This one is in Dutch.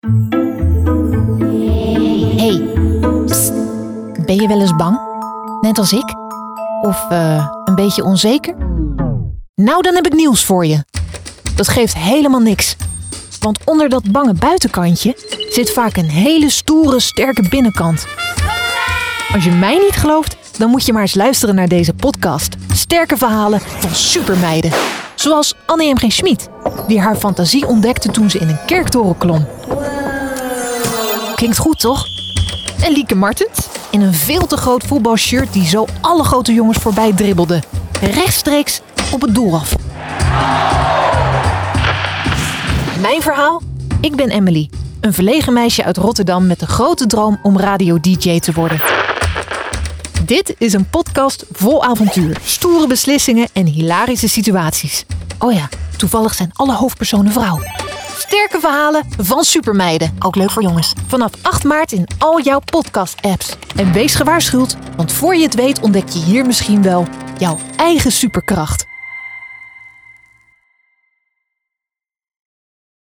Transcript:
Hey, ben je wel eens bang? Net als ik? Of eh, een beetje onzeker? Nou, dan heb ik nieuws voor je. Dat geeft helemaal niks. Want onder dat bange buitenkantje zit vaak een hele stoere, sterke binnenkant. Als je mij niet gelooft, dan moet je maar eens luisteren naar deze podcast. Sterke verhalen van supermeiden. Zoals Anne M. G. Schmid, die haar fantasie ontdekte toen ze in een kerktoren klom. Klinkt goed, toch? En Lieke Martens in een veel te groot voetbalshirt die zo alle grote jongens voorbij dribbelde. Rechtstreeks op het doel af. Mijn verhaal? Ik ben Emily, een verlegen meisje uit Rotterdam met de grote droom om radio-dj te worden. Dit is een podcast vol avontuur, stoere beslissingen en hilarische situaties. Oh ja, toevallig zijn alle hoofdpersonen vrouw. Sterke verhalen van supermeiden. Ook leuk voor jongens. Vanaf 8 maart in al jouw podcast-apps. En wees gewaarschuwd, want voor je het weet ontdek je hier misschien wel jouw eigen superkracht.